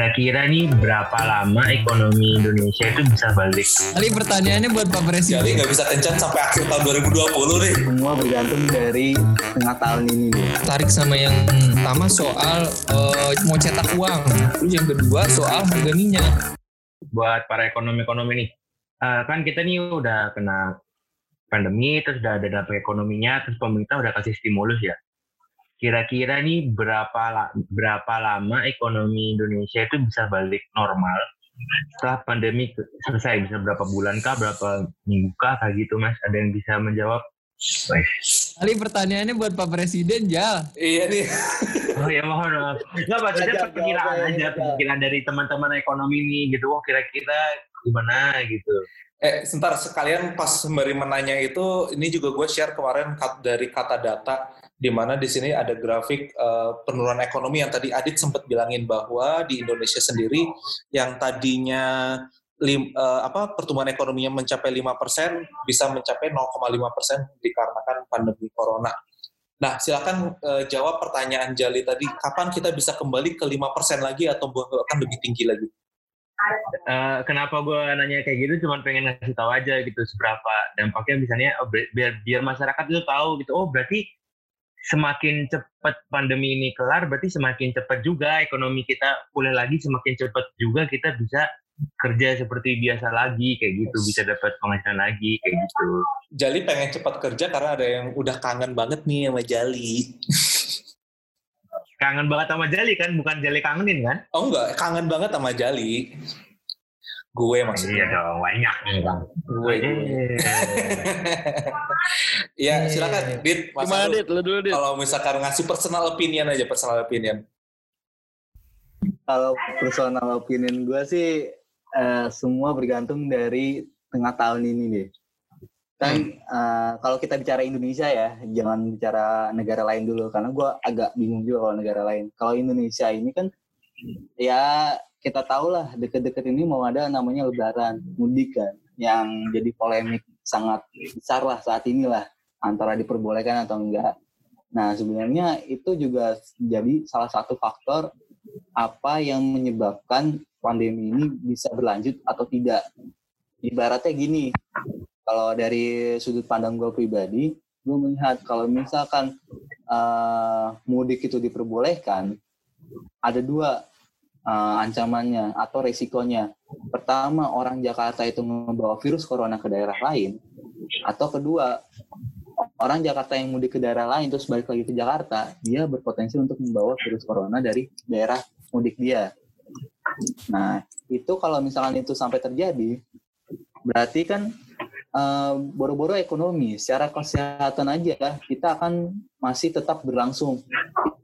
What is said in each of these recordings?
Kira-kira nih berapa lama ekonomi Indonesia itu bisa balik? Kali pertanyaannya buat Pak Presiden. Jadi nggak bisa kencan sampai akhir tahun 2020 nih. Semua bergantung dari tengah tahun ini. Tarik sama yang pertama soal uh, mau cetak uang. Terus yang kedua soal harga minyak. Buat para ekonomi-ekonomi nih, uh, kan kita nih udah kena pandemi, terus udah ada dampak ekonominya, terus pemerintah udah kasih stimulus ya kira-kira nih berapa berapa lama ekonomi Indonesia itu bisa balik normal setelah pandemi selesai bisa berapa bulan kah berapa minggu kah kayak gitu mas ada yang bisa menjawab Kali pertanyaannya buat Pak Presiden ya. Iya nih. Oh ya mohon maaf. Enggak Pak, saya perkiraan aja, perkiraan dari teman-teman ekonomi nih gitu. Oh kira-kira gimana gitu. Eh, sebentar sekalian pas sembari menanya itu, ini juga gue share kemarin dari kata data di mana di sini ada grafik uh, penurunan ekonomi yang tadi Adit sempat bilangin bahwa di Indonesia sendiri yang tadinya lim, uh, apa pertumbuhan ekonominya mencapai 5% bisa mencapai 0,5% dikarenakan pandemi corona. Nah, silakan uh, jawab pertanyaan Jali tadi, kapan kita bisa kembali ke 5% lagi atau bahkan lebih tinggi lagi? Uh, kenapa gue nanya kayak gitu cuma pengen ngasih tahu aja gitu seberapa dampaknya misalnya oh, biar biar masyarakat itu tahu gitu oh berarti semakin cepat pandemi ini kelar, berarti semakin cepat juga ekonomi kita pulih lagi, semakin cepat juga kita bisa kerja seperti biasa lagi kayak gitu bisa dapat penghasilan lagi kayak gitu. Jali pengen cepat kerja karena ada yang udah kangen banget nih sama Jali. kangen banget sama Jali kan, bukan Jali kangenin kan? Oh enggak, kangen banget sama Jali. Gue maksudnya. Iya dong, banyak. Gue. Iya, silakan Dit. Gimana Dit? Lu dulu Dit. Kalau misalkan ngasih personal opinion aja, personal opinion. Kalau personal opinion gue sih uh, semua bergantung dari tengah tahun ini deh. Kan uh, kalau kita bicara Indonesia ya, jangan bicara negara lain dulu karena gue agak bingung juga kalau negara lain. Kalau Indonesia ini kan ya kita tahu lah deket-deket ini mau ada namanya lebaran mudik kan yang jadi polemik sangat besar lah saat ini lah antara diperbolehkan atau enggak. Nah sebenarnya itu juga jadi salah satu faktor apa yang menyebabkan pandemi ini bisa berlanjut atau tidak. Ibaratnya gini, kalau dari sudut pandang gue pribadi, gue melihat kalau misalkan uh, mudik itu diperbolehkan, ada dua uh, ancamannya atau resikonya. Pertama, orang Jakarta itu membawa virus corona ke daerah lain. Atau kedua, orang Jakarta yang mudik ke daerah lain terus balik lagi ke Jakarta, dia berpotensi untuk membawa virus corona dari daerah mudik dia. Nah, itu kalau misalkan itu sampai terjadi, berarti kan uh, boro-boro ekonomi, secara kesehatan aja kita akan masih tetap berlangsung.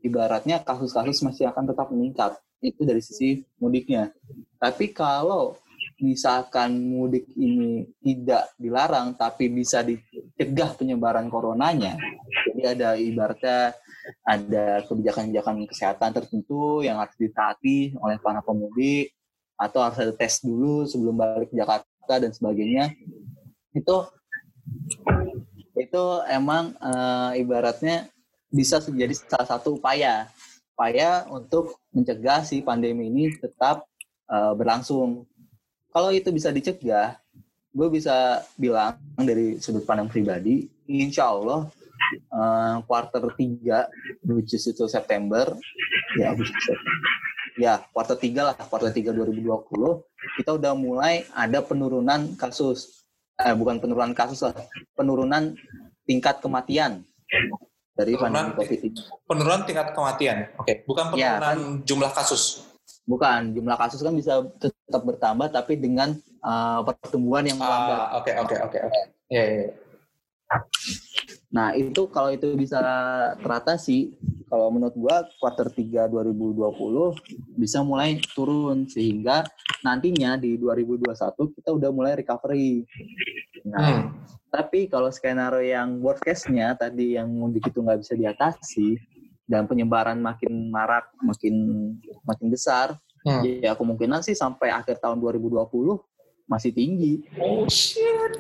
Ibaratnya kasus-kasus masih akan tetap meningkat itu dari sisi mudiknya. Tapi kalau misalkan mudik ini tidak dilarang tapi bisa dicegah penyebaran coronanya, jadi ada ibaratnya ada kebijakan-kebijakan kesehatan tertentu yang harus ditaati oleh para pemudik atau harus ada tes dulu sebelum balik ke Jakarta dan sebagainya itu itu emang e, ibaratnya bisa menjadi salah satu upaya upaya untuk mencegah si pandemi ini tetap uh, berlangsung. Kalau itu bisa dicegah, gue bisa bilang dari sudut pandang pribadi, insya Allah uh, quarter 3, which is itu September, ya ya quarter 3 lah, quarter 3 2020, kita udah mulai ada penurunan kasus, eh, bukan penurunan kasus lah, penurunan tingkat kematian dari penurunan, pandemi COVID ini. Penurunan tingkat kematian, oke, okay. bukan ya, penurunan ya, kan, jumlah kasus. Bukan, jumlah kasus kan bisa tetap bertambah, tapi dengan uh, pertumbuhan yang melambat. Oke, oke, oke, oke. Ya, ya. Nah, itu kalau itu bisa teratasi, kalau menurut gua quarter 3 2020 bisa mulai turun sehingga nantinya di 2021 kita udah mulai recovery. Nah, hmm tapi kalau skenario yang worst case-nya tadi yang mudik itu nggak bisa diatasi dan penyebaran makin marak, makin makin besar, hmm. ya kemungkinan sih sampai akhir tahun 2020 masih tinggi. Oh shit.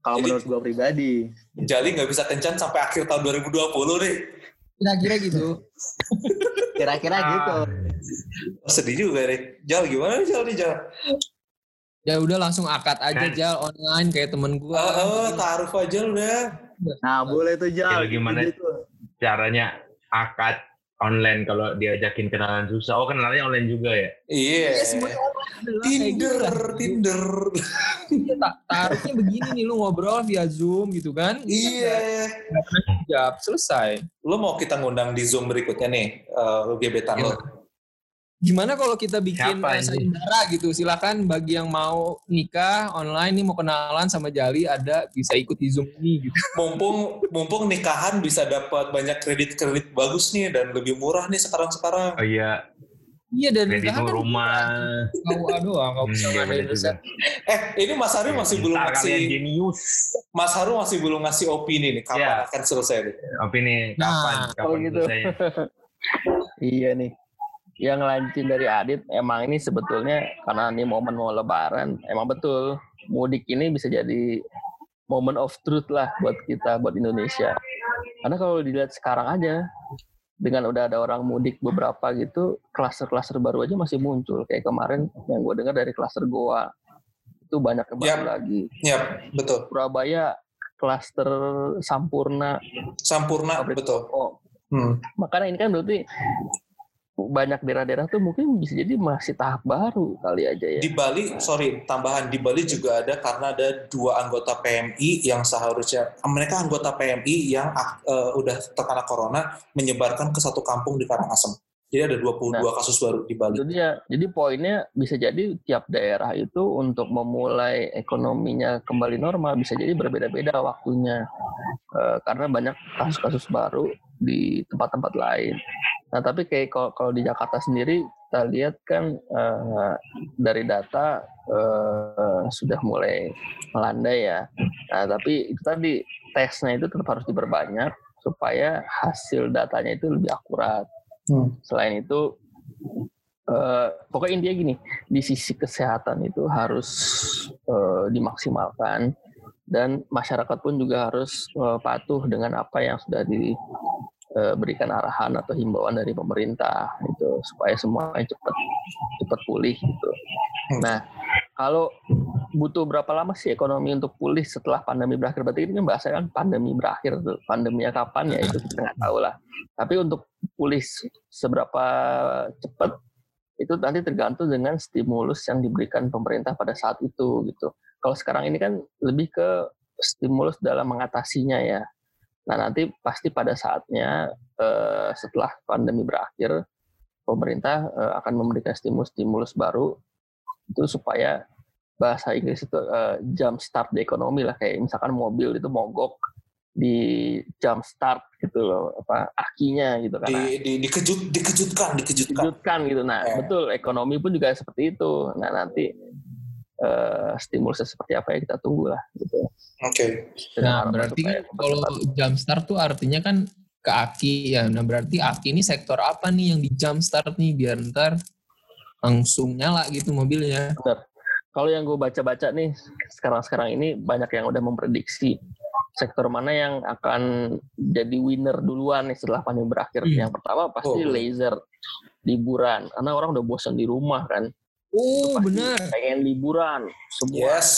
Kalau menurut gua pribadi. Jali nggak bisa kencan sampai akhir tahun 2020 deh. Kira-kira gitu. Kira-kira gitu. Sedih juga deh. Jal gimana nih Jal nih Jal? Ya udah langsung akad aja Kan. Jal online kayak temen gue. Oh, oh taruh aja udah. Nah, boleh tuh Jal. Ya, gimana? Gitu. Caranya akad online kalau diajakin kenalan susah. Oh kenalannya online juga ya? Iya. Ya, adalah kayak Tinder, gitu. Tinder. Iya, tak taruhnya begini nih lu ngobrol via Zoom gitu kan. Iya. Nggak pernah jawab, selesai. Lo mau kita ngundang di Zoom berikutnya nih, uh, gebetan lo. Gimana kalau kita bikin sayembara gitu? Silakan bagi yang mau nikah online nih mau kenalan sama Jali ada bisa ikut di Zoom ini gitu. Mumpung mumpung nikahan bisa dapat banyak kredit-kredit bagus nih dan lebih murah nih sekarang-sekarang. Oh iya, Iya dan kredit nikahan kan rumah. KUA doang, nggak Hmm, bisa iya, bener juga. resep. Eh, ini Mas Haru masih belum Pintar kalian ngasih jenius. Mas Haru masih belum ngasih opini nih kapan Iya. akan selesai nih. Opini kapan? Nah, kapan gitu. selesainya? Iya nih. Yang lancin dari Adit emang ini sebetulnya karena ini momen mau lebaran, emang betul mudik ini bisa jadi moment of truth lah buat kita, buat Indonesia. Karena kalau dilihat sekarang aja, dengan udah ada orang mudik beberapa gitu, klaster-klaster baru aja masih muncul. Kayak kemarin yang gue dengar dari klaster Goa, itu banyak yang baru Yap. lagi. Ya, betul. Surabaya, klaster Sampurna, Sampurna, pabrik betul. rokok. Hmm. Makanya ini kan berarti banyak daerah-daerah tuh mungkin bisa jadi masih tahap baru kali aja ya. Di Bali, sorry, tambahan di Bali juga ada karena ada dua anggota PMI yang seharusnya mereka anggota PMI yang eh, udah terkena corona menyebarkan ke satu kampung di Karangasem. Jadi ada 22 kasus baru di Bali. Itu dia. Jadi poinnya bisa jadi tiap daerah itu untuk memulai ekonominya kembali normal bisa jadi berbeda-beda waktunya. Eh, karena banyak kasus-kasus baru di tempat-tempat lain. Nah, tapi kayak kalau, kalau di Jakarta sendiri kita lihat kan eh, dari data eh, sudah mulai melandai ya. Nah, tapi itu tadi tesnya itu tetap harus diperbanyak supaya hasil datanya itu lebih akurat. Hmm. Selain itu, eh, pokoknya intinya gini, di sisi kesehatan itu harus eh, dimaksimalkan dan masyarakat pun juga harus eh, patuh dengan apa yang sudah diberikan arahan atau himbauan dari pemerintah gitu supaya semuanya cepat cepat pulih gitu. Hmm. Nah, kalau butuh berapa lama sih ekonomi untuk pulih setelah pandemi berakhir? Berarti ini kan bahasanya kan pandemi berakhir. Pandeminya kapan ya itu kita nggak tahu lah. Tapi untuk pulih se- seberapa cepat itu nanti tergantung dengan stimulus yang diberikan pemerintah pada saat itu gitu. Kalau sekarang ini kan lebih ke stimulus dalam mengatasinya ya. Nah nanti pasti pada saatnya eh, setelah pandemi berakhir pemerintah eh, akan memberikan stimulus-stimulus baru itu supaya bahasa Inggris itu eh, jump start the ekonomi lah kayak misalkan mobil itu mogok di jump start gitu loh apa akinya gitu kan Di, di, dikejut, dikejutkan, dikejutkan. dikejutkan gitu nah Eh. betul ekonomi pun juga seperti itu nah nanti eh, stimulusnya seperti apa ya kita tunggu lah gitu Oke. Dengan Nah, berarti kan kalau jumpstart tuh artinya kan ke Aki ya. Nah, berarti Aki ini sektor apa nih yang di jumpstart nih biar ntar langsung nyala gitu mobilnya. Kalau yang gue baca-baca nih sekarang-sekarang ini banyak yang udah memprediksi sektor mana yang akan jadi winner duluan nih setelah pandemi berakhir. Hmm. Yang pertama pasti Oh. laser liburan karena orang udah bosan di rumah kan. Oh, benar. Pengen liburan semua. Yes.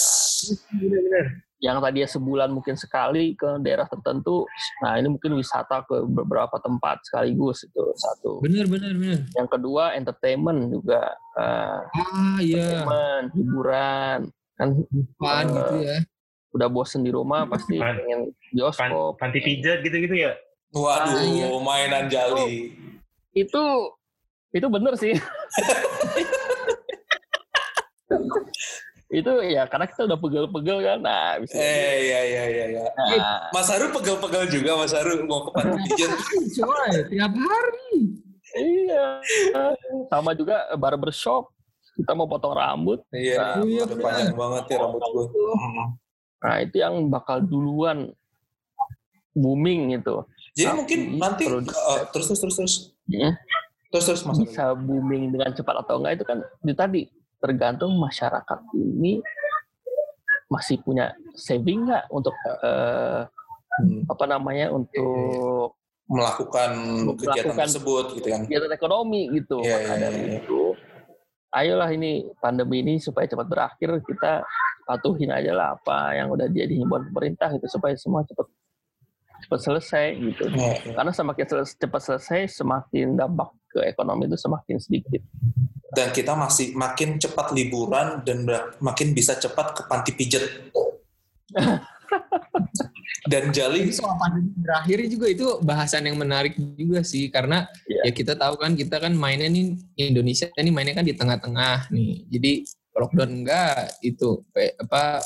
Yang tadinya sebulan mungkin sekali ke daerah tertentu, nah ini mungkin wisata ke beberapa tempat sekaligus itu satu. Benar, benar, benar. Yang kedua entertainment juga eh, Ah, iya. entertainment, hiburan kan Pan Eh, gitu ya. udah bosen di rumah pasti Pan- pengen Pan, bioskop. panti pijat gitu-gitu ya? Waduh, Ah, iya. mainan jali. Itu itu bener sih. itu ya karena kita udah pegel-pegel kan. Nah, bisa. Eh, iya, iya, iya, iya. Nah, Mas Haru pegel-pegel juga, Mas Haru mau ke panti pijat. Coy, tiap hari. iya. Sama juga barbershop. Kita mau potong rambut. Iya, Iya, udah bener. panjang banget ya rambut gue. Nah, itu yang bakal duluan booming gitu. Jadi Tapi mungkin nanti perlu di- eh, terus terus terus terus Hmm. terus terus Mas. Bisa booming dengan cepat atau enggak itu kan itu tadi tergantung masyarakat ini masih punya saving nggak untuk eh, Hmm. apa namanya untuk melakukan, kegiatan Melakukan tersebut gitu kan. kegiatan ekonomi gitu. Iya, Maka iya, dari iya. itu, ayolah ini pandemi ini supaya cepat berakhir kita patuhin aja lah apa yang udah jadi himbauan pemerintah gitu supaya semua cepat cepat selesai gitu. Iya. Karena semakin cepat selesai, semakin dampak ke ekonomi itu semakin sedikit. Dan kita masih makin cepat liburan dan makin bisa cepat ke panti pijet. dan Jali Ini soal pandemi berakhir juga itu bahasan yang menarik juga sih karena Iya. ya kita tahu kan kita kan mainnya nih Indonesia ini mainnya kan di tengah-tengah nih. Jadi lockdown enggak itu apa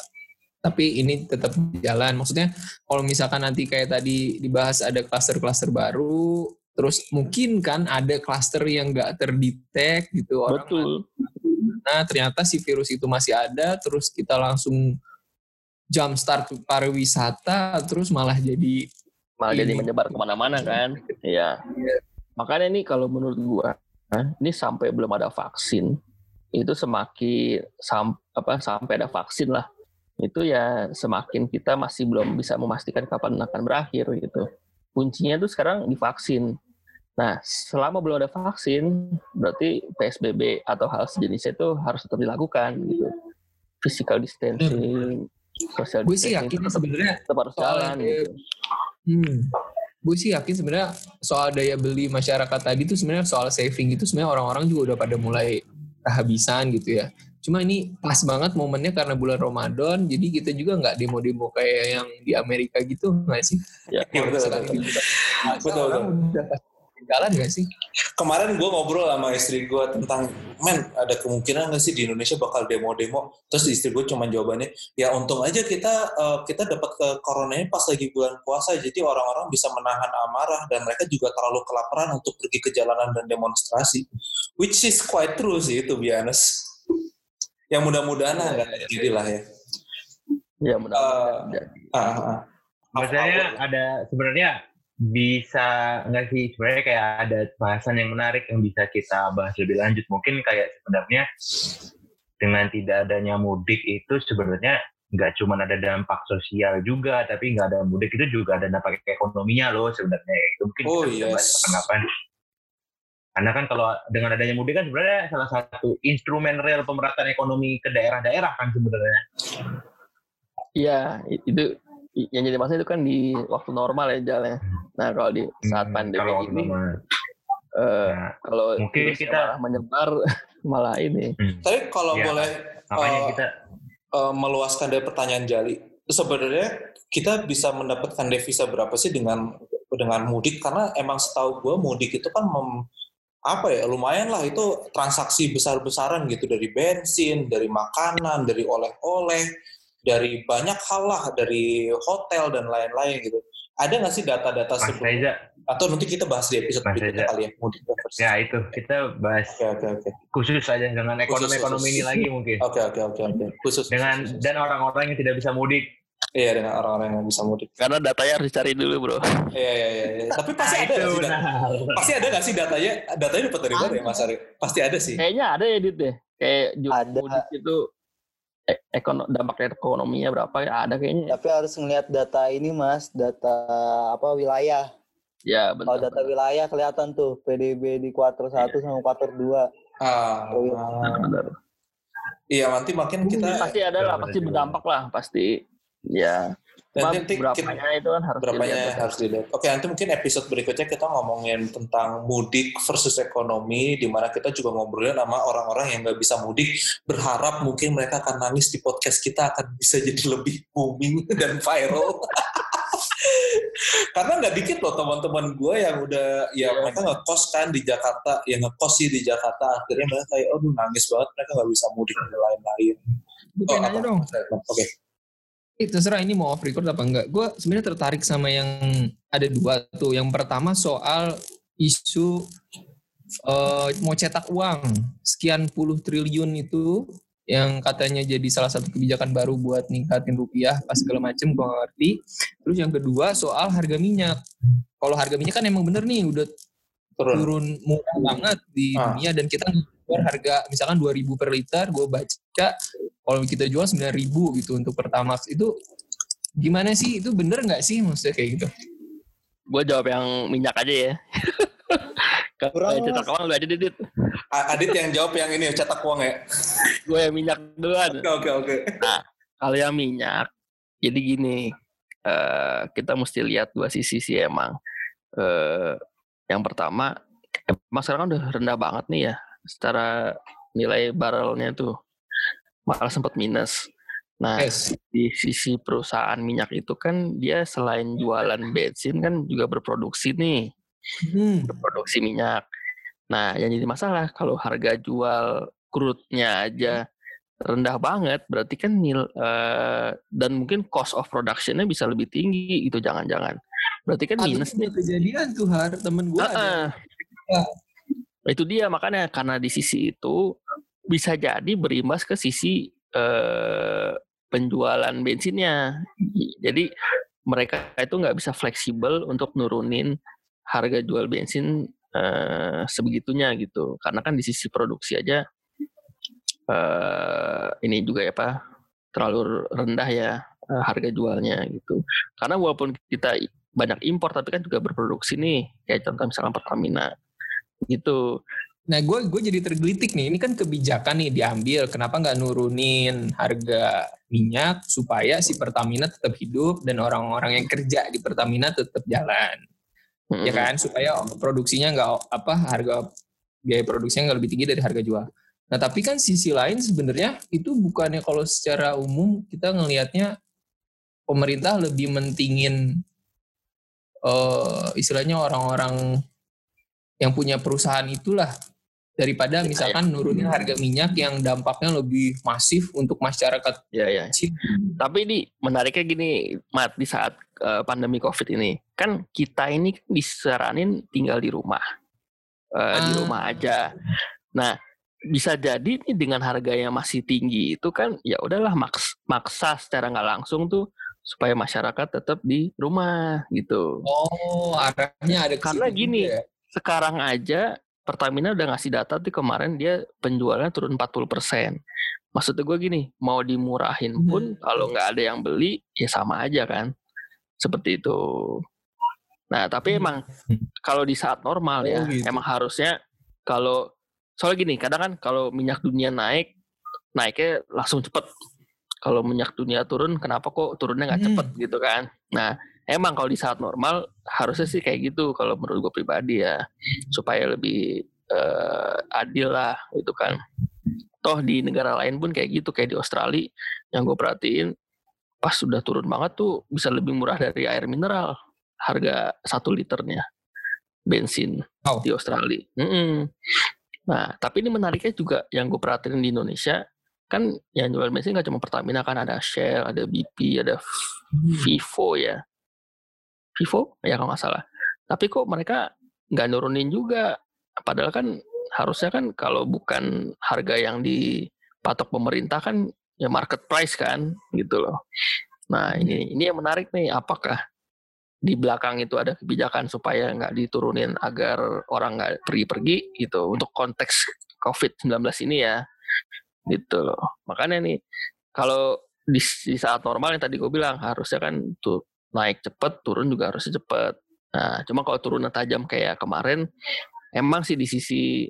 tapi ini tetap jalan. Maksudnya kalau misalkan nanti kayak tadi dibahas ada klaster-klaster baru terus mungkin kan ada klaster yang enggak terdetek gitu orang Betul. nah ternyata si virus itu masih ada terus kita langsung jump start pariwisata terus malah jadi Malah jadi Ini. menyebar ke mana-mana kan. Iya. Makanya nih kalau menurut gua, ini sampai belum ada vaksin, itu semakin sam, apa sampai ada vaksin lah, itu ya semakin kita masih belum bisa memastikan kapan akan berakhir gitu. Kuncinya itu sekarang divaksin. Nah, selama belum ada vaksin, berarti PSBB atau hal sejenisnya itu harus tetap dilakukan gitu. Physical distancing, social gue sih distancing yakin tetap, sebenarnya tetap harus soal jalan gitu. hmm, gue sih yakin sebenarnya soal daya beli masyarakat tadi itu sebenarnya soal saving itu sebenarnya orang-orang juga udah pada mulai kehabisan gitu ya cuma ini pas banget momennya karena bulan Ramadan jadi kita juga nggak demo-demo kayak yang di Amerika gitu nggak sih Ya, Iya, betul, betul. puasa, Betul, orang udah pasti jalan nggak sih? Kemarin gue ngobrol sama istri gue tentang men ada kemungkinan nggak sih di Indonesia bakal demo-demo? Terus istri gue cuma jawabannya ya untung aja kita eh, kita dapat ke corona ini pas lagi bulan puasa jadi orang-orang bisa menahan amarah dan mereka juga terlalu kelaparan untuk pergi ke jalanan dan demonstrasi. Which is quite true sih itu biasa yang mudah-mudahan lah nggak terjadi lah ya. Ya mudah-mudahan jadi. Ah, ah, ah. Maksudnya ada sebenarnya bisa nggak sih sebenarnya kayak ada bahasan yang menarik yang bisa kita bahas lebih lanjut. Mungkin kayak sebenarnya dengan tidak adanya mudik itu sebenarnya nggak cuma ada dampak sosial juga tapi nggak ada mudik itu juga ada dampak ekonominya loh sebenarnya. Itu mungkin Oh, kita bisa bahas yes. kapan-kapan karena kan kalau dengan adanya mudik kan sebenarnya salah satu instrumen real pemerataan ekonomi ke daerah-daerah kan sebenarnya. Iya, itu yang jadi masalah itu kan di waktu normal ya jalannya. Nah kalau di saat Hmm, pandemi kalau ini, normal. eh, Nah, kalau mungkin kita- malah menyebar, malah ini. hmm. tapi kalau Iya. boleh makanya Oh. kita eh, meluaskan dari pertanyaan Jali. Sebenarnya kita bisa mendapatkan devisa berapa sih dengan dengan mudik? Karena emang setahu gue mudik itu kan mem- apa ya lumayan lah itu transaksi besar-besaran gitu dari bensin, dari makanan, dari oleh-oleh, dari banyak hal lah, dari hotel dan lain-lain gitu. Ada nggak sih data-data sebelumnya? Atau nanti kita bahas di episode Mas berikutnya kali ya mudik ya itu kita bahas Oke oke oke khusus saja dengan ekonomi-ekonomi ini khusus. lagi mungkin oke oke oke oke khusus dengan khusus. dan orang-orang yang tidak bisa mudik iya dengan orang-orang yang bisa mudik. Karena datanya harus dicari dulu bro. Iya iya iya. iya. Tapi pasti Nah, ada sih? Dat- benar. Pasti ada nggak sih datanya? Datanya dapat dari mana ya Mas Ari? Pasti ada sih. Kayaknya ada ya Dit deh. Kayak mudik itu ekono, dampak ekonominya berapa ya ada kayaknya. Tapi harus ngelihat data ini mas, data apa wilayah. Ya Kalau benar. data wilayah kelihatan tuh PDB di kuartal 1 sama kuartal 2. Ah, benar, benar. iya nanti makin kita Pasti ada lah, Benar, pasti benar. berdampak lah, pasti. Ya. Cuma nanti kita, berapanya itu kan harus berapanya dilihat. harus dilihat. Oke nanti mungkin episode berikutnya kita ngomongin tentang mudik versus ekonomi, di mana kita juga ngobrolin sama orang-orang yang nggak bisa mudik, berharap mungkin mereka akan nangis di podcast kita akan bisa jadi lebih booming dan viral. Karena nggak dikit loh teman-teman gue yang udah ya Iya. mereka ngekos kan di Jakarta, yang ngekos sih di Jakarta akhirnya mereka kayak aduh nangis banget mereka nggak bisa mudik dan lain-lain. Oh, apa? dong Oke. Eh, terserah ini mau off record apa enggak. Gue sebenarnya tertarik sama yang ada dua tuh. Yang pertama soal isu eh, mau cetak uang sekian puluh triliun itu yang katanya jadi salah satu kebijakan baru buat ningkatin rupiah pas segala macem gue gak ngerti. Terus yang kedua soal harga minyak. Kalau harga minyak kan emang bener nih udah Turun. turun murah banget di Ah. dunia dan kita jual harga misalkan 2000 per liter gue baca kalau kita jual 9000 gitu untuk pertamax itu gimana sih itu bener nggak sih maksudnya kayak gitu gue jawab yang minyak aja ya. Kalau Kurang, cetak uang lu aja Dit. A- Adit yang jawab yang ini cetak uang ya. Gue yang minyak duluan. Oke oke oke. Kalau yang minyak, jadi gini, eh, kita mesti lihat dua sisi sih emang. Eh, yang pertama, emang sekarang kan udah rendah banget nih ya, secara nilai barrelnya tuh malah sempat minus. Nah, Yes. di sisi perusahaan minyak itu kan dia selain jualan bensin kan juga berproduksi nih, Hmm. berproduksi minyak. Nah, yang jadi masalah kalau harga jual crude-nya aja rendah banget, berarti kan nil eh, dan mungkin cost of production-nya bisa lebih tinggi itu jangan-jangan. Berarti kan Ada minus nih. kejadian tuh har temen gue ada. Heeh. Ya. Itu dia makanya karena di sisi itu bisa jadi berimbas ke sisi eh, penjualan bensinnya. Jadi mereka itu nggak bisa fleksibel untuk nurunin harga jual bensin eh, sebegitunya gitu. Karena kan di sisi produksi aja eh, ini juga ya pak terlalu rendah ya eh, harga jualnya gitu. Karena walaupun kita banyak impor tapi kan juga berproduksi nih kayak contoh misalnya Pertamina gitu. Nah gue gue jadi tergelitik nih. Ini kan kebijakan nih diambil. Kenapa nggak nurunin harga minyak supaya si Pertamina tetap hidup dan orang-orang yang kerja di Pertamina tetap jalan, ya kan? Supaya produksinya nggak apa harga biaya produksinya nggak lebih tinggi dari harga jual. Nah tapi kan sisi lain sebenarnya itu bukannya kalau secara umum kita ngelihatnya pemerintah lebih mentingin eh, istilahnya orang-orang yang punya perusahaan itulah daripada Ya, misalkan nurunin harga minyak yang dampaknya lebih masif untuk masyarakat Ya ya. Tapi ini menariknya gini, Mat, di saat eh, pandemi COVID ini, kan kita ini kan disaranin tinggal di rumah, di Ah. rumah aja. Nah, bisa jadi nih dengan harga yang masih tinggi itu kan, ya udahlah maks maksa secara nggak langsung tuh supaya masyarakat tetap di rumah gitu. Oh, arahnya ada Karena gini, ya. Sekarang aja Pertamina udah ngasih data tuh kemarin dia penjualannya turun 40%. Maksudnya gue gini, mau dimurahin pun kalau nggak ada yang beli, ya sama aja kan. Seperti itu. Nah, tapi Hmm. emang kalau di saat normal Oh, ya, gitu. emang harusnya kalau soalnya gini, kadang kan kalau minyak dunia naik, naiknya langsung cepet. Kalau minyak dunia turun, kenapa kok turunnya nggak Hmm. cepet gitu kan? Nah, emang kalau di saat normal harusnya sih kayak gitu kalau menurut gue pribadi ya, supaya lebih eh, adil lah gitu kan. Toh di negara lain pun kayak gitu, kayak di Australia yang gue perhatiin pas sudah turun banget tuh bisa lebih murah dari air mineral harga satu liternya bensin Wow. di Australia. Mm-mm. Nah, tapi ini menariknya juga yang gue perhatiin di Indonesia kan yang jual bensin nggak cuma Pertamina kan ada Shell, ada BP, ada Vivo ya. Vivo ya kalau nggak salah. Tapi kok mereka nggak nurunin juga. Padahal kan harusnya kan kalau bukan harga yang dipatok pemerintah kan ya market price kan gitu loh. Nah ini ini yang menarik nih. Apakah di belakang itu ada kebijakan supaya nggak diturunin agar orang nggak pergi-pergi gitu untuk konteks COVID-19 ini ya gitu loh. Makanya nih kalau di, saat normal yang tadi gue bilang harusnya kan tuh naik cepet turun juga harusnya cepet. Nah cuma kalau turunnya tajam kayak kemarin emang sih di sisi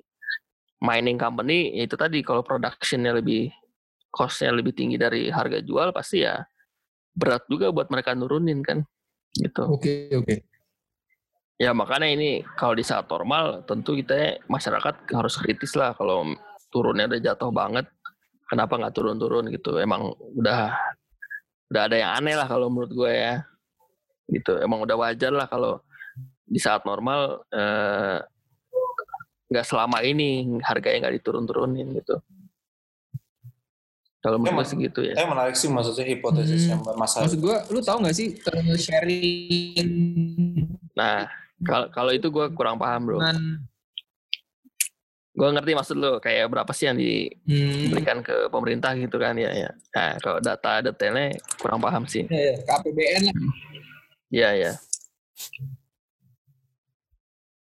mining company ya itu tadi kalau productionnya lebih costnya lebih tinggi dari harga jual pasti ya berat juga buat mereka nurunin kan gitu. Oke, oke. Ya makanya ini kalau di saat normal tentu kita masyarakat harus kritis lah kalau turunnya udah jatuh banget. Kenapa nggak turun-turun gitu? Emang udah udah ada yang aneh lah kalau menurut gue ya. Gitu. Emang udah wajar lah kalau di saat normal eh, nggak selama ini harganya nggak diturun-turunin gitu. Kalau menurut segitu ya. Eh menarik sih maksudnya hipotesis Hmm. yang masalah. Maksud gue, lu tahu nggak sih eh, sharing Nah kalau kalau itu gue kurang paham bro. dengan Gue ngerti maksud lo kayak berapa sih yang hmm, diberikan ke pemerintah gitu kan ya ya. Nah, kalau data detailnya kurang paham sih. ya, ya, KPBN lah. Iya ya.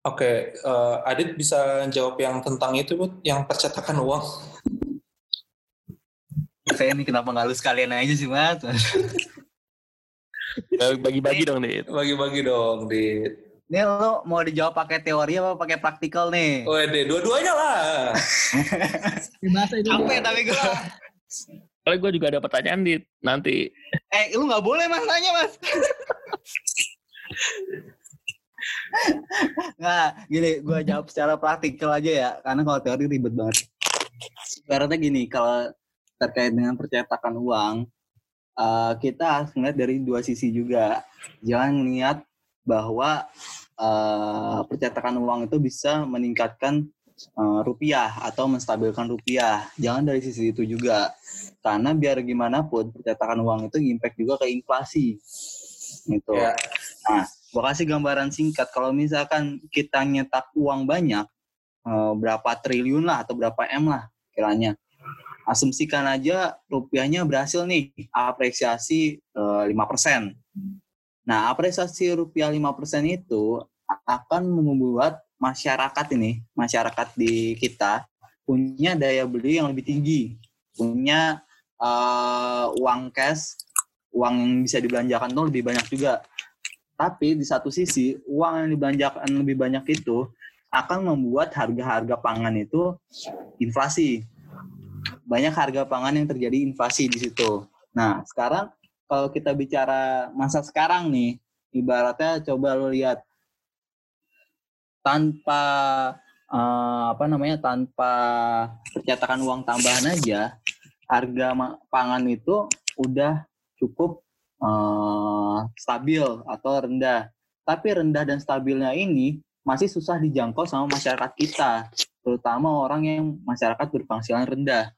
Oke, eh, Adit bisa jawab yang tentang itu, Bud? yang percetakan uang. Saya ini kenapa nggak lu sekalian aja sih, Mas? Bagi-bagi dong, Dit. Bagi-bagi dong, Dit. Ini lo mau dijawab pakai teori apa pakai praktikal nih? Wede, dua-duanya lah. Bahasa itu. Capek tapi gue. Kalau gue juga ada pertanyaan, Dit. Nanti. Eh, lu nggak boleh mas nanya mas. Nggak, gini, gue jawab secara praktikal aja ya, karena kalau teori ribet banget. Ibaratnya gini, kalau terkait dengan percetakan uang, eh, kita harus melihat dari dua sisi juga. Jangan lihat bahwa eh, percetakan uang itu bisa meningkatkan eh, rupiah atau menstabilkan rupiah. Jangan dari sisi itu juga. Karena biar gimana pun percetakan uang itu impact juga ke inflasi. Gitu. Ya. Nah, gua kasih gambaran singkat. Kalau misalkan kita nyetak uang banyak, eh, berapa triliun lah atau berapa M lah kiranya. Asumsikan aja rupiahnya berhasil nih apresiasi eh, 5%. Nah, apresiasi rupiah 5% itu akan membuat masyarakat ini, masyarakat di kita punya daya beli yang lebih tinggi, punya eh, uang cash, uang yang bisa dibelanjakan tuh lebih banyak juga. Tapi di satu sisi, uang yang dibelanjakan lebih banyak itu akan membuat harga-harga pangan itu inflasi. Banyak harga pangan yang terjadi inflasi di situ. Nah, sekarang kalau kita bicara masa sekarang nih, ibaratnya coba lo lihat tanpa eh, apa namanya tanpa percetakan uang tambahan aja, harga pangan itu udah cukup eh, stabil atau rendah. Tapi rendah dan stabilnya ini masih susah dijangkau sama masyarakat kita, terutama orang yang masyarakat berpenghasilan rendah.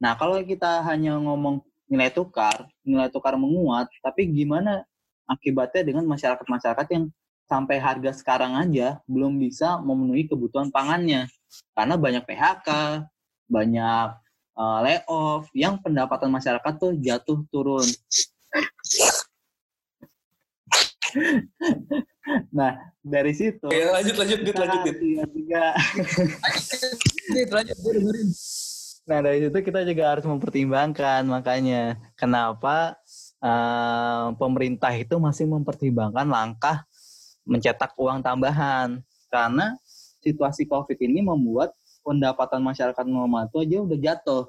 Nah, kalau kita hanya ngomong nilai tukar, nilai tukar menguat, tapi gimana akibatnya dengan masyarakat-masyarakat yang sampai harga sekarang aja belum bisa memenuhi kebutuhan pangannya karena banyak PHK, banyak uh, layoff, yang pendapatan masyarakat tuh jatuh turun. nah dari situ Ya, lanjut, lanjut, Dit, lanjut, Dit. juga Dit, lanjut, dengerin. Nah dari situ kita juga harus mempertimbangkan makanya kenapa eh, pemerintah itu masih mempertimbangkan langkah mencetak uang tambahan karena situasi COVID ini membuat pendapatan masyarakat normal itu aja udah jatuh.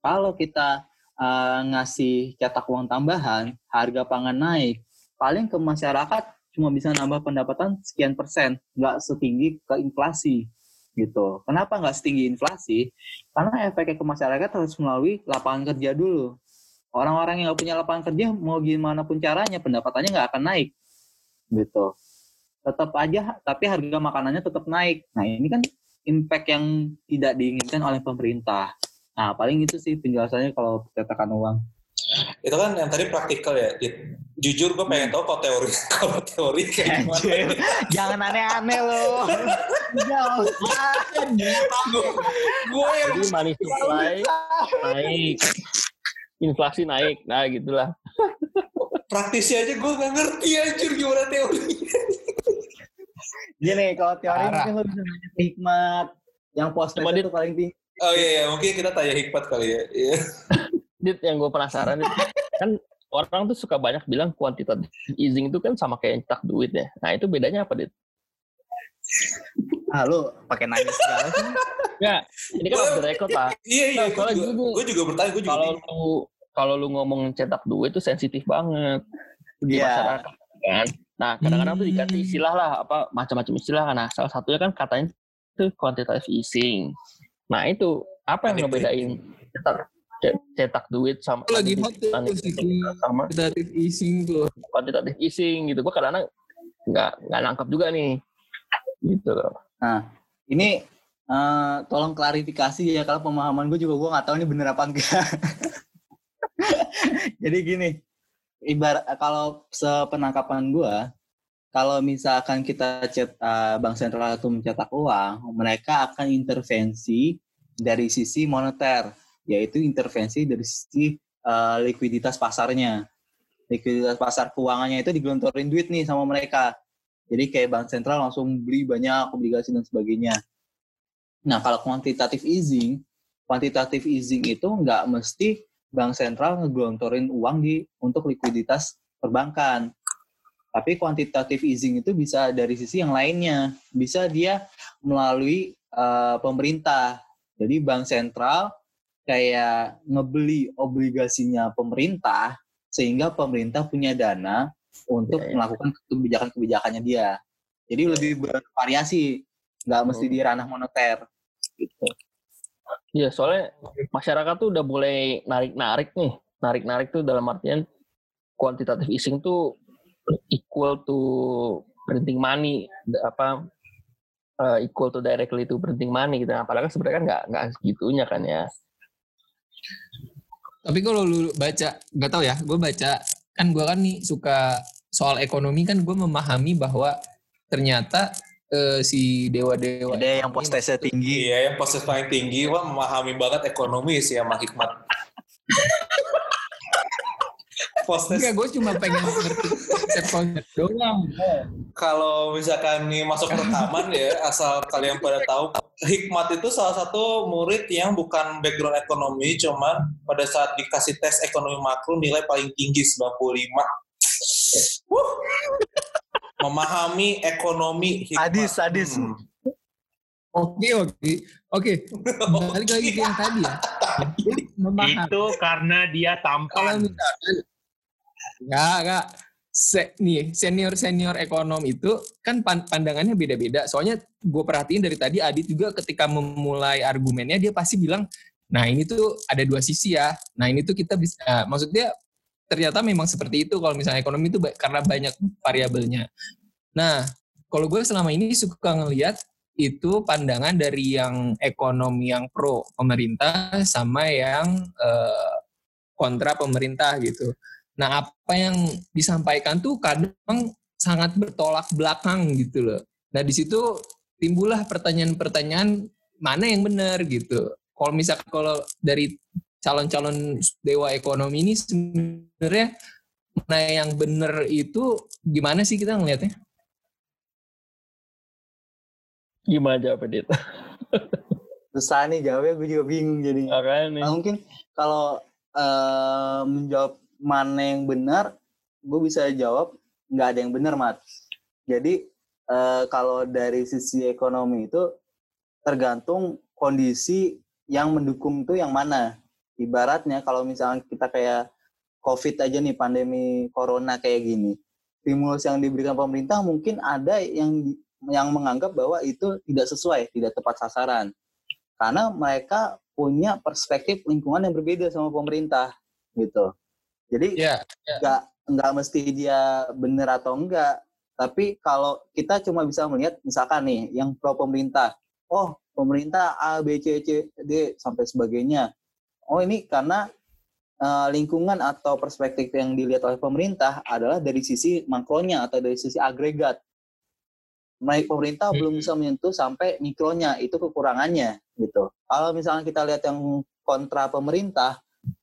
Kalau kita eh, ngasih cetak uang tambahan, harga pangan naik, paling ke masyarakat cuma bisa nambah pendapatan sekian persen, nggak setinggi ke inflasi gitu. Kenapa nggak setinggi inflasi? Karena efeknya ke masyarakat harus melalui lapangan kerja dulu. Orang-orang yang nggak punya lapangan kerja mau gimana pun caranya pendapatannya nggak akan naik, gitu. Tetap aja, tapi harga makanannya tetap naik. Nah ini kan impact yang tidak diinginkan oleh pemerintah. Nah paling itu sih penjelasannya kalau percetakan uang. Itu kan yang tadi praktikal ya, Dit. Jujur gue pengen tahu kalau teori, kalau teori kayak gimana. Anjir, jangan aneh-aneh loh. Jauh. Gue yang Jadi money supply naik. Inflasi naik. Nah, gitulah. praktisi aja gue gak ngerti anjir gimana teori. Gini, kalau teori Parah. mungkin lo bisa nanya ke hikmat. Yang post Coba, Dit. itu paling tinggi. Oh iya, iya, mungkin kita tanya hikmat kali ya. Iya. Dit, yang gue penasaran Dit, kan orang tuh suka banyak bilang quantitative easing itu kan sama kayak cetak duit ya. Nah, itu bedanya apa, Dit? Ah, lu pakai nanya segala sih. Ya, ini kan off the record lah. Iya, iya, Nah, gue juga, gue juga bertanya, gue juga Kalau bingung. lu kalau lu ngomong cetak duit itu sensitif banget di Iya. masyarakat kan. Nah, kadang-kadang tuh dikasih Hmm. istilah lah apa macam-macam istilah kan. Nah, salah satunya kan katanya itu quantitative easing. Nah, itu apa yang ngebedain cetak ce- cetak duit sama Lagi hot sama quantitative easing tuh. quantitative easing gitu. Gua kadang-kadang nggak nggak nangkep juga nih. Gitu loh. Nah, ini eh, tolong klarifikasi ya kalau pemahaman gue juga gue nggak tahu ini bener apa enggak. Jadi gini, ibarat kalau sepenangkapan gue, kalau misalkan kita cet, eh, bank sentral itu mencetak uang, mereka akan intervensi dari sisi moneter, yaitu intervensi dari sisi eh, likuiditas pasarnya. Likuiditas pasar keuangannya itu digelontorin duit nih sama mereka. Jadi kayak bank sentral langsung beli banyak obligasi dan sebagainya. Nah kalau quantitative easing, quantitative easing itu nggak mesti bank sentral ngegelontorin uang di untuk likuiditas perbankan. Tapi quantitative easing itu bisa dari sisi yang lainnya, bisa dia melalui uh, pemerintah. Jadi bank sentral kayak ngebeli obligasinya pemerintah sehingga pemerintah punya dana untuk ya, ya. melakukan kebijakan-kebijakannya dia. Jadi lebih bervariasi, nggak mesti di ranah moneter. Gitu. Iya, soalnya masyarakat tuh udah mulai narik-narik nih. Narik-narik tuh dalam artian kuantitatif easing tuh equal to printing money apa uh, equal to directly to printing money gitu. Nah, padahal kan sebenarnya kan nggak nggak segitunya kan ya. Tapi kalau lu baca, nggak tahu ya, gue baca kan gue kan nih suka soal ekonomi kan gue memahami bahwa ternyata uh, si dewa-dewa ada yang postasnya tinggi. Iya yang postas paling tinggi. Wah memahami banget ekonomi sih sama hikmat. Postes. Enggak, gue cuma pengen ngerti konsep doang. Kalau misalkan nih masuk rekaman ya asal kalian pada tahu hikmat itu salah satu murid yang bukan background ekonomi cuman pada saat dikasih tes ekonomi makro nilai paling tinggi 95 memahami ekonomi hikmat. Sadis, sadis. Hmm. Oke, oke. Oke. Balik lagi ke yang tadi ya. Itu karena dia tampan. Kalau misalkan Enggak, enggak. Se, nih, senior-senior ekonom itu kan pandangannya beda-beda. Soalnya gue perhatiin dari tadi Adit juga ketika memulai argumennya dia pasti bilang, nah ini tuh ada dua sisi ya. Nah ini tuh kita bisa, uh, maksudnya ternyata memang seperti itu kalau misalnya ekonomi itu karena banyak variabelnya. Nah, kalau gue selama ini suka ngelihat itu pandangan dari yang ekonomi yang pro pemerintah sama yang uh, kontra pemerintah gitu. Nah, apa yang disampaikan tuh kadang sangat bertolak belakang gitu loh. Nah, di situ timbullah pertanyaan-pertanyaan mana yang benar gitu. Kalau misalnya kalau dari calon-calon dewa ekonomi ini sebenarnya mana yang benar itu gimana sih kita ngelihatnya? Gimana jawabnya itu? Susah nih jawabnya, gue juga bingung jadi. Nah, mungkin kalau uh, menjawab mana yang benar, gue bisa jawab nggak ada yang benar, Mat. Jadi uh, kalau dari sisi ekonomi itu tergantung kondisi yang mendukung itu yang mana ibaratnya kalau misalnya kita kayak COVID aja nih pandemi corona kayak gini, stimulus yang diberikan pemerintah mungkin ada yang yang menganggap bahwa itu tidak sesuai, tidak tepat sasaran, karena mereka punya perspektif lingkungan yang berbeda sama pemerintah gitu. Jadi yeah, yeah. nggak nggak mesti dia benar atau enggak, tapi kalau kita cuma bisa melihat misalkan nih yang pro pemerintah, oh pemerintah A B C C D sampai sebagainya oh ini karena uh, lingkungan atau perspektif yang dilihat oleh pemerintah adalah dari sisi makronya atau dari sisi agregat. Pemerintah hmm. belum bisa menyentuh sampai mikronya, itu kekurangannya gitu. Kalau misalnya kita lihat yang kontra pemerintah,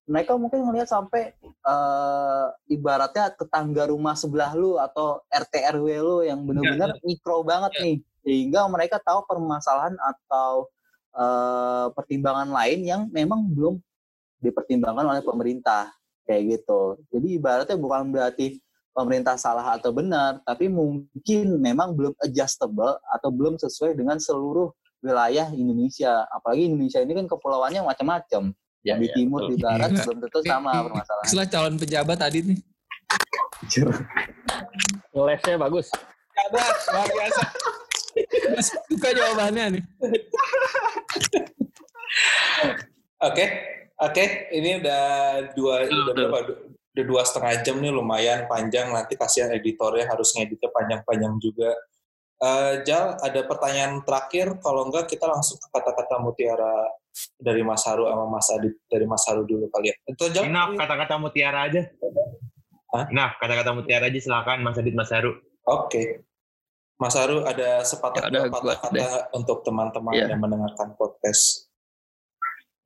mereka mungkin melihat sampai uh, ibaratnya tetangga rumah sebelah lu atau RT RW lu yang benar-benar ya, mikro banget ya. nih, sehingga mereka tahu permasalahan atau uh, pertimbangan lain yang memang belum dipertimbangkan oleh pemerintah kayak gitu. Jadi ibaratnya bukan berarti pemerintah salah atau benar, tapi mungkin memang belum adjustable atau belum sesuai dengan seluruh wilayah Indonesia. Apalagi Indonesia ini kan kepulauannya macam-macam. Ya, di ya, timur, betul. di barat ya. belum tentu sama permasalahan. Setelah calon pejabat tadi nih. Lesnya bagus. Ada, luar biasa. Suka jawabannya nih. Oke, okay. Oke, ini udah dua udah berapa? Udah dua setengah jam nih lumayan panjang. Nanti kasihan editornya harus ngeditnya panjang-panjang juga. Uh, Jal, ada pertanyaan terakhir. Kalau enggak kita langsung ke kata-kata mutiara dari Mas Haru sama Mas Adit dari Mas Haru dulu kali ya. Itu Jal. Nah, kata-kata mutiara aja. Hah? Nah, kata-kata mutiara aja silakan Mas Adit Mas Haru. Oke. Okay. Mas Haru ada sepatah ya, kata untuk teman-teman ya. yang mendengarkan podcast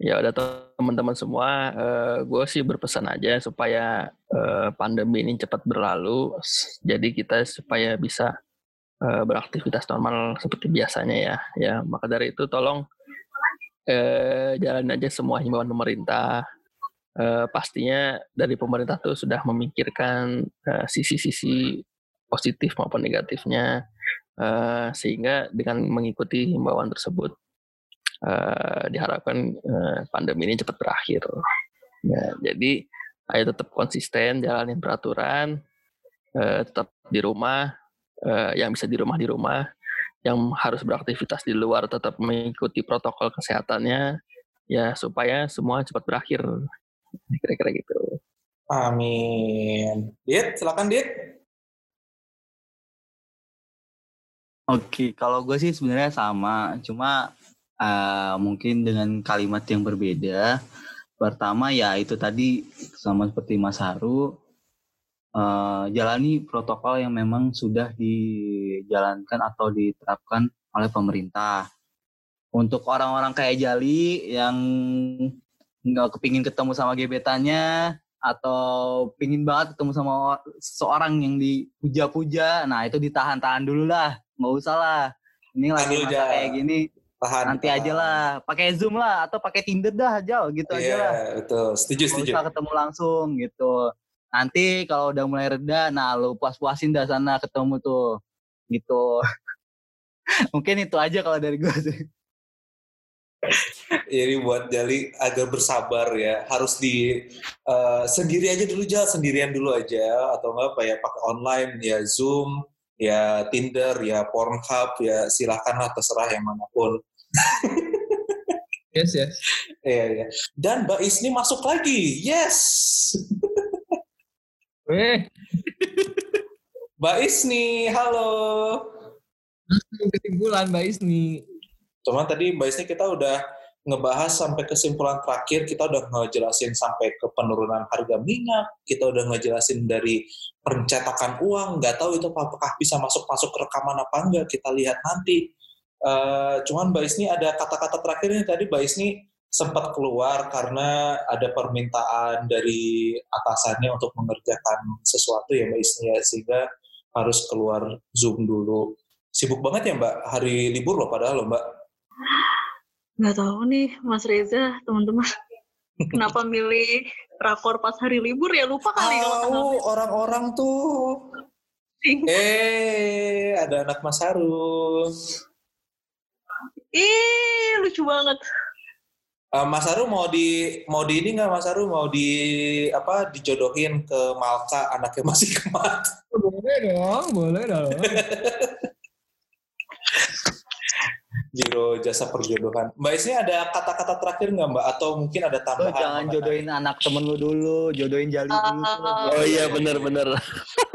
Ya udah teman-teman semua, uh, eh, gue sih berpesan aja supaya uh, pandemi ini cepat berlalu, jadi kita supaya bisa uh, beraktivitas normal seperti biasanya ya. Ya maka dari itu tolong uh, jalan aja semua himbauan pemerintah, uh, pastinya dari pemerintah tuh sudah memikirkan uh, sisi-sisi positif maupun negatifnya uh, sehingga dengan mengikuti himbauan tersebut uh, diharapkan uh, pandemi ini cepat berakhir. Ya, jadi ayo tetap konsisten jalanin peraturan, uh, tetap di rumah, uh, yang bisa di rumah di rumah, yang harus beraktivitas di luar tetap mengikuti protokol kesehatannya, ya supaya semua cepat berakhir. Kira-kira gitu. Amin. Dit, silakan Dit. Oke, kalau gue sih sebenarnya sama, cuma uh, mungkin dengan kalimat yang berbeda. Pertama ya itu tadi sama seperti Mas Haru, uh, jalani protokol yang memang sudah dijalankan atau diterapkan oleh pemerintah. Untuk orang-orang kayak Jali yang nggak kepingin ketemu sama gebetannya atau pingin banget ketemu sama seorang yang dipuja-puja, nah itu ditahan-tahan dulu lah, nggak usah lah. Ini lagi masa kayak gini, tahan. Nanti tahan. aja lah. Pakai zoom lah atau pakai tinder dah aja gitu yeah, aja lah. betul. Setuju setuju. usah ketemu langsung gitu. Nanti kalau udah mulai reda nah lu puas puasin dah sana ketemu tuh. Gitu. Mungkin itu aja kalau dari gue sih. Jadi buat Jali agak bersabar ya, harus di uh, sendiri aja dulu aja, sendirian dulu aja, atau enggak apa ya pakai online ya Zoom, ya Tinder, ya Pornhub, ya silahkanlah terserah yang mana pun. yes, yes. Iya, iya. Dan Mbak Isni masuk lagi. Yes. Eh. Mbak Isni, halo. Kesimpulan Mbak Isni. Cuman tadi Mbak Isni kita udah ngebahas sampai kesimpulan terakhir, kita udah ngejelasin sampai ke penurunan harga minyak, kita udah ngejelasin dari pencetakan uang, nggak tahu itu apakah bisa masuk-masuk rekaman apa enggak, kita lihat nanti. Uh, cuman Mbak Isni ada kata-kata terakhirnya tadi Mbak Isni sempat keluar karena ada permintaan dari atasannya untuk mengerjakan sesuatu ya Mbak Isni ya sehingga harus keluar Zoom dulu. Sibuk banget ya Mbak, hari libur loh padahal loh Mbak. Nggak tahu nih Mas Reza, teman-teman. Kenapa milih rakor pas hari libur ya lupa kali oh, orang-orang tuh. eh, ada anak Mas Haru. Ih, lucu banget. Uh, Mas Aru mau di mau di ini nggak Mas Aru mau di apa dijodohin ke Malka anaknya masih kemat? Boleh dong, boleh dong. Giro jasa perjodohan. Mbak Isni ada kata-kata terakhir nggak Mbak? Atau mungkin ada tambahan? Lo jangan jodohin anak temen lu dulu, jodohin jali dulu. Uh, oh iya benar-benar.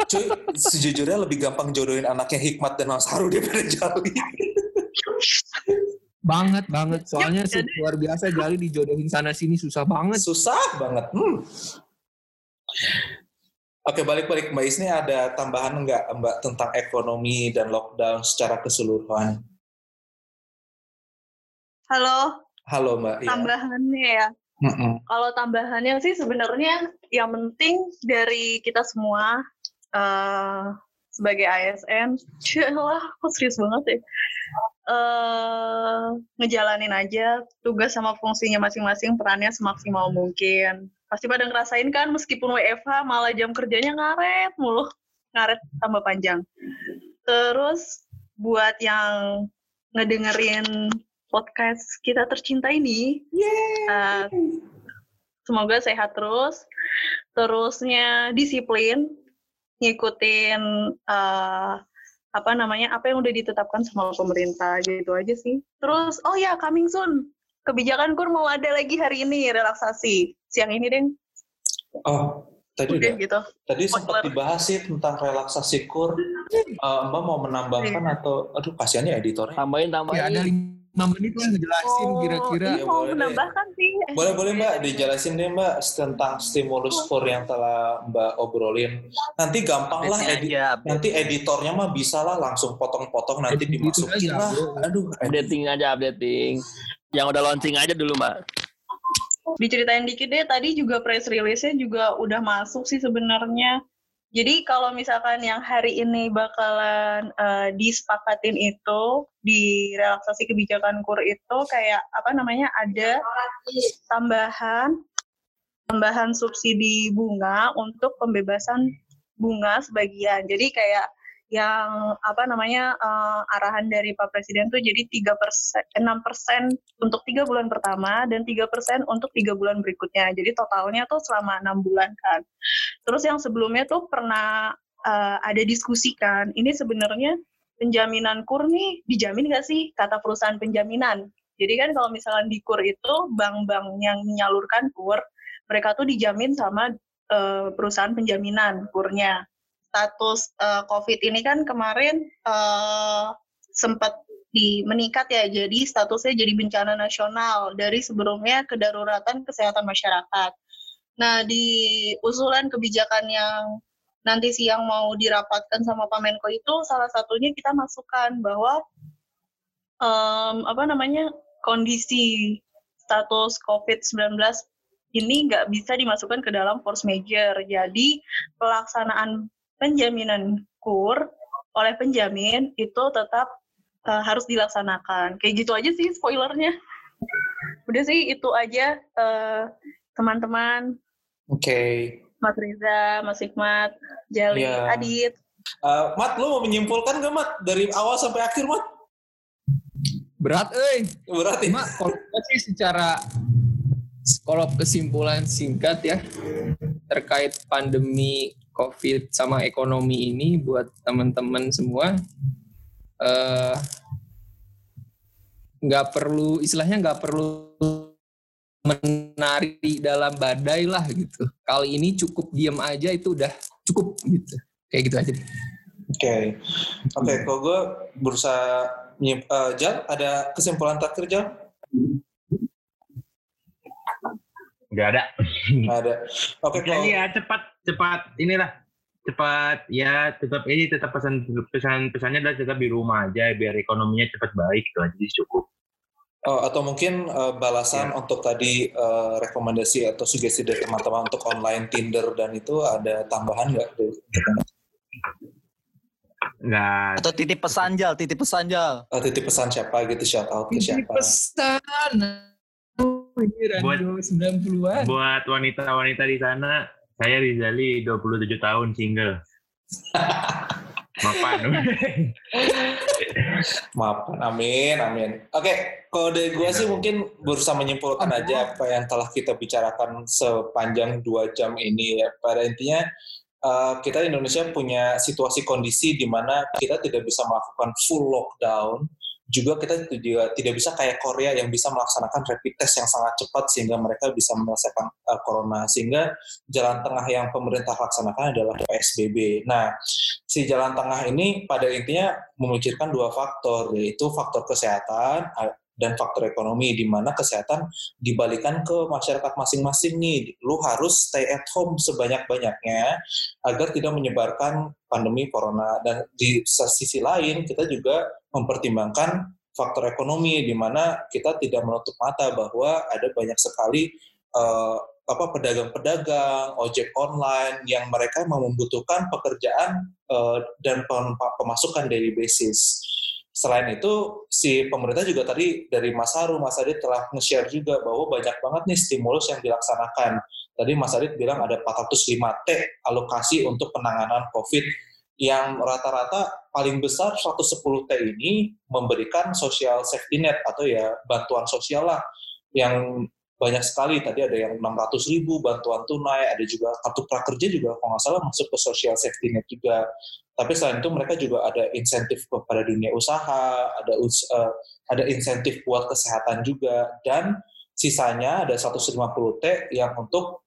Cuy, sejujurnya lebih gampang jodohin anaknya Hikmat dan Mas Haru daripada Jali banget banget soalnya ya, luar biasa Jali dijodohin sana sini susah banget susah banget hmm. Oke balik-balik Mbak Isni ada tambahan enggak Mbak tentang ekonomi dan lockdown secara keseluruhan? Halo. Halo Mbak. Iya. Tambahannya ya. Mm -mm. Kalau tambahannya sih sebenarnya yang penting dari kita semua uh, sebagai ASN, lah, aku serius banget ya uh, ngejalanin aja tugas sama fungsinya masing-masing perannya semaksimal mungkin. Pasti pada ngerasain kan meskipun WFH malah jam kerjanya ngaret mulu, ngaret tambah panjang. Terus buat yang ngedengerin podcast kita tercinta ini, uh, semoga sehat terus. Terusnya disiplin, ngikutin uh, apa namanya apa yang udah ditetapkan sama pemerintah gitu aja sih. Terus oh ya coming soon kebijakan kur mau ada lagi hari ini relaksasi siang ini deh. Oh tadi udah, gitu. Tadi sempat dibahas sih tentang relaksasi kur. Uh, Mbak mau menambahkan yeah. atau aduh kasihannya editornya. Tambahin tambahin. Ya, ada 5 menit lah ngejelasin oh, kira-kira. Oh, mau menambahkan sih. Boleh boleh Mbak dijelasin deh Mbak tentang stimulus kur yang telah Mbak obrolin. Nanti gampang lah edit. Aja, nanti editornya mah bisa lah langsung potong-potong nanti Edit dimasukin lah. Aduh, updating aja updating. Yang udah launching aja dulu Mbak. Diceritain dikit deh tadi juga press release-nya juga udah masuk sih sebenarnya jadi kalau misalkan yang hari ini bakalan uh, disepakatin itu di relaksasi kebijakan kur itu kayak apa namanya ada tambahan tambahan subsidi bunga untuk pembebasan bunga sebagian. Jadi kayak yang apa namanya uh, arahan dari Pak Presiden tuh jadi tiga persen, enam persen untuk tiga bulan pertama dan tiga persen untuk tiga bulan berikutnya. Jadi totalnya tuh selama enam bulan kan. Terus yang sebelumnya tuh pernah uh, ada diskusi kan, ini sebenarnya penjaminan kur nih dijamin nggak sih kata perusahaan penjaminan? Jadi kan kalau misalnya di kur itu bank-bank yang menyalurkan kur, mereka tuh dijamin sama uh, perusahaan penjaminan kurnya status uh, COVID ini kan kemarin uh, sempat di meningkat ya, jadi statusnya jadi bencana nasional dari sebelumnya kedaruratan kesehatan masyarakat. Nah, di usulan kebijakan yang nanti siang mau dirapatkan sama Pak Menko itu salah satunya kita masukkan bahwa um, apa namanya kondisi status COVID-19 ini nggak bisa dimasukkan ke dalam force major. Jadi pelaksanaan penjaminan kur oleh penjamin itu tetap uh, harus dilaksanakan. Kayak gitu aja sih spoilernya. Udah sih itu aja teman teman-teman. Oke. Okay. Mas Riza, Mas Hikmat, Jali, yeah. Adit. Uh, Mat, lu mau menyimpulkan gak Mat dari awal sampai akhir Mat? Berat, eh. Berat ya. Mat, kalau sih secara kalau kesimpulan singkat ya terkait pandemi COVID sama ekonomi ini buat teman-teman semua eh, nggak uh, perlu istilahnya nggak perlu menari dalam badai lah gitu. Kali ini cukup diam aja itu udah cukup gitu. Kayak gitu aja. Oke, okay. oke. Okay, kalau gue berusaha uh, Jal, ada kesimpulan terakhir Jal? Gak ada. Gak ada. Oke, okay, kalau... ya cepat cepat inilah cepat ya tetap ini tetap pesan pesan pesannya adalah tetap di rumah aja biar ekonominya cepat baik itu aja cukup. Oh, atau mungkin uh, balasan ya. untuk tadi uh, rekomendasi atau sugesti dari teman-teman untuk online Tinder dan itu ada tambahan nggak? Nggak. Atau titip pesan jal, titip pesan jal. Oh, titip pesan siapa gitu shout out ke siapa? Titip pesan buat 90-an. Buat wanita-wanita di sana, saya Rizali 27 tahun single. Mapan. Mapan, amin, amin. Oke, kode gue sih mungkin berusaha menyimpulkan aja apa yang telah kita bicarakan sepanjang dua jam ini ya. Pada intinya, uh, kita Indonesia punya situasi kondisi di mana kita tidak bisa melakukan full lockdown, juga kita juga tidak bisa kayak Korea yang bisa melaksanakan rapid test yang sangat cepat sehingga mereka bisa menyelesaikan uh, corona sehingga jalan tengah yang pemerintah laksanakan adalah PSBB. Nah, si jalan tengah ini pada intinya memikirkan dua faktor yaitu faktor kesehatan dan faktor ekonomi di mana kesehatan dibalikan ke masyarakat masing-masing nih. Lu harus stay at home sebanyak-banyaknya agar tidak menyebarkan pandemi corona dan di sisi lain kita juga mempertimbangkan faktor ekonomi di mana kita tidak menutup mata bahwa ada banyak sekali uh, apa pedagang-pedagang ojek online yang mereka membutuhkan pekerjaan uh, dan pemasukan daily basis selain itu si pemerintah juga tadi dari Mas Haru, Mas Adit telah nge-share juga bahwa banyak banget nih stimulus yang dilaksanakan. Tadi Mas Adit bilang ada 405 T alokasi untuk penanganan COVID yang rata-rata paling besar 110 T ini memberikan social safety net atau ya bantuan sosial lah yang banyak sekali tadi ada yang 600 ribu bantuan tunai ada juga kartu prakerja juga kalau nggak salah masuk ke social safety net juga tapi selain itu mereka juga ada insentif kepada dunia usaha, ada uh, ada insentif buat kesehatan juga dan sisanya ada 150 T yang untuk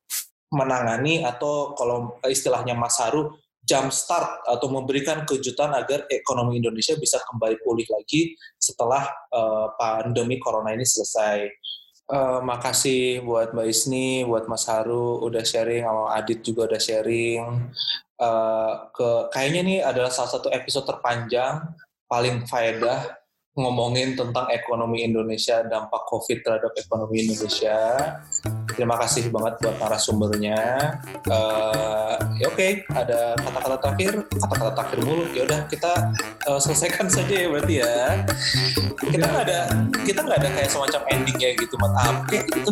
menangani atau kalau istilahnya Mas Haru jump start atau memberikan kejutan agar ekonomi Indonesia bisa kembali pulih lagi setelah uh, pandemi corona ini selesai. Uh, makasih buat Mbak Isni, buat Mas Haru udah sharing, sama Adit juga udah sharing. Uh, ke kayaknya ini adalah salah satu episode terpanjang, paling faedah ngomongin tentang ekonomi Indonesia, dampak COVID terhadap ekonomi Indonesia. Terima kasih banget buat narasumbernya. Uh, ya oke, okay, ada kata-kata terakhir, kata-kata terakhir mulu. Ya udah kita uh, selesaikan saja ya berarti ya. Kita nggak ada, kita nggak ada kayak semacam endingnya gitu, mat apa gitu.